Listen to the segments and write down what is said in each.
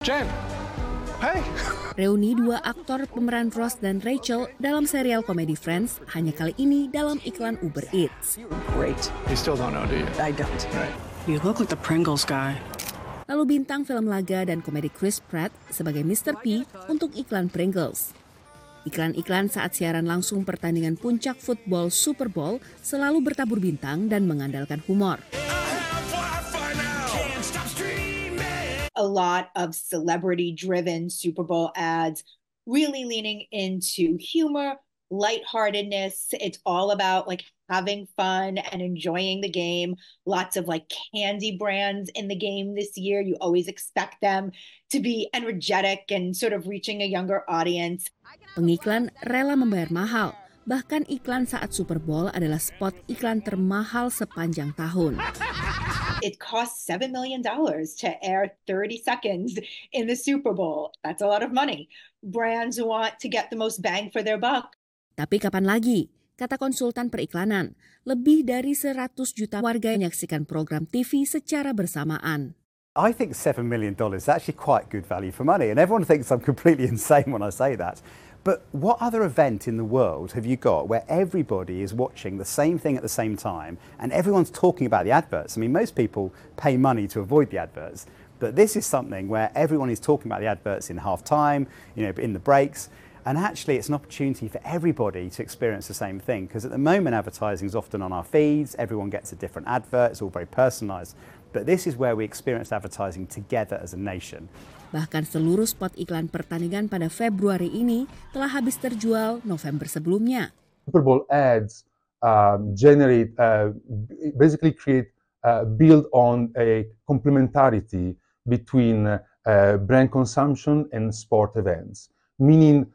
Jen, hey. Reuni dua aktor pemeran Ross dan Rachel dalam serial komedi Friends hanya kali ini dalam iklan Uber Eats. Great. You still don't know, do you? I don't. Right. You look like the Pringles guy. Lalu bintang film laga dan komedi Chris Pratt sebagai Mr. P untuk iklan Pringles. Iklan-iklan saat siaran langsung pertandingan puncak football Super Bowl selalu bertabur bintang dan mengandalkan humor. A lot of celebrity driven Super Bowl ads, really leaning into humor, lightheartedness. It's all about like having fun and enjoying the game. Lots of like candy brands in the game this year. You always expect them to be energetic and sort of reaching a younger audience. Pengiklan rela membayar mahal. Bahkan iklan saat Super Bowl adalah spot iklan termahal sepanjang tahun. It costs $7 million to air 30 seconds in the Super Bowl. That's a lot of money. Brands want to get the most bang for their buck. Tapi kapan lagi? Kata konsultan periklanan, lebih dari 100 juta warga menyaksikan program TV secara bersamaan. I think $7 million is actually quite good value for money, and everyone thinks I'm completely insane when I say that. But what other event in the world have you got where everybody is watching the same thing at the same time and everyone's talking about the adverts? I mean, most people pay money to avoid the adverts, but this is something where everyone is talking about the adverts in half time, you know, in the breaks. And actually, it's an opportunity for everybody to experience the same thing because at the moment, advertising is often on our feeds, everyone gets a different advert, it's all very personalized. But this is where we experience advertising together as a nation. Bahkan seluruh spot iklan pertandingan pada Februari ini telah habis terjual November sebelumnya. Super Bowl ads um, generate, uh, basically create, uh, build on a complementarity between uh, brand consumption and sport events, meaning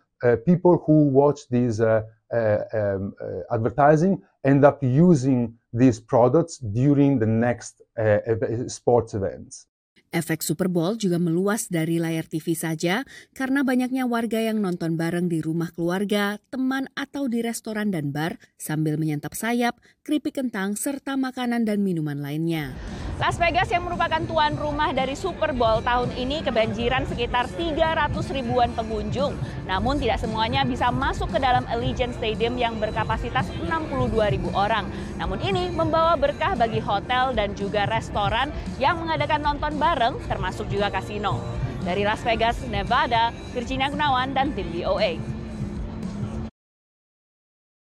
people who watch these uh, uh, um, uh, advertising end up using these products during the next uh, sports events. Efek Super Bowl juga meluas dari layar TV saja karena banyaknya warga yang nonton bareng di rumah keluarga, teman, atau di restoran dan bar sambil menyantap sayap, keripik kentang, serta makanan dan minuman lainnya. Las Vegas yang merupakan tuan rumah dari Super Bowl tahun ini kebanjiran sekitar 300 ribuan pengunjung. Namun tidak semuanya bisa masuk ke dalam Allegiant Stadium yang berkapasitas 62 ribu orang. Namun ini membawa berkah bagi hotel dan juga restoran yang mengadakan nonton bareng termasuk juga kasino. Dari Las Vegas, Nevada, Virginia Gunawan dan tim VOA.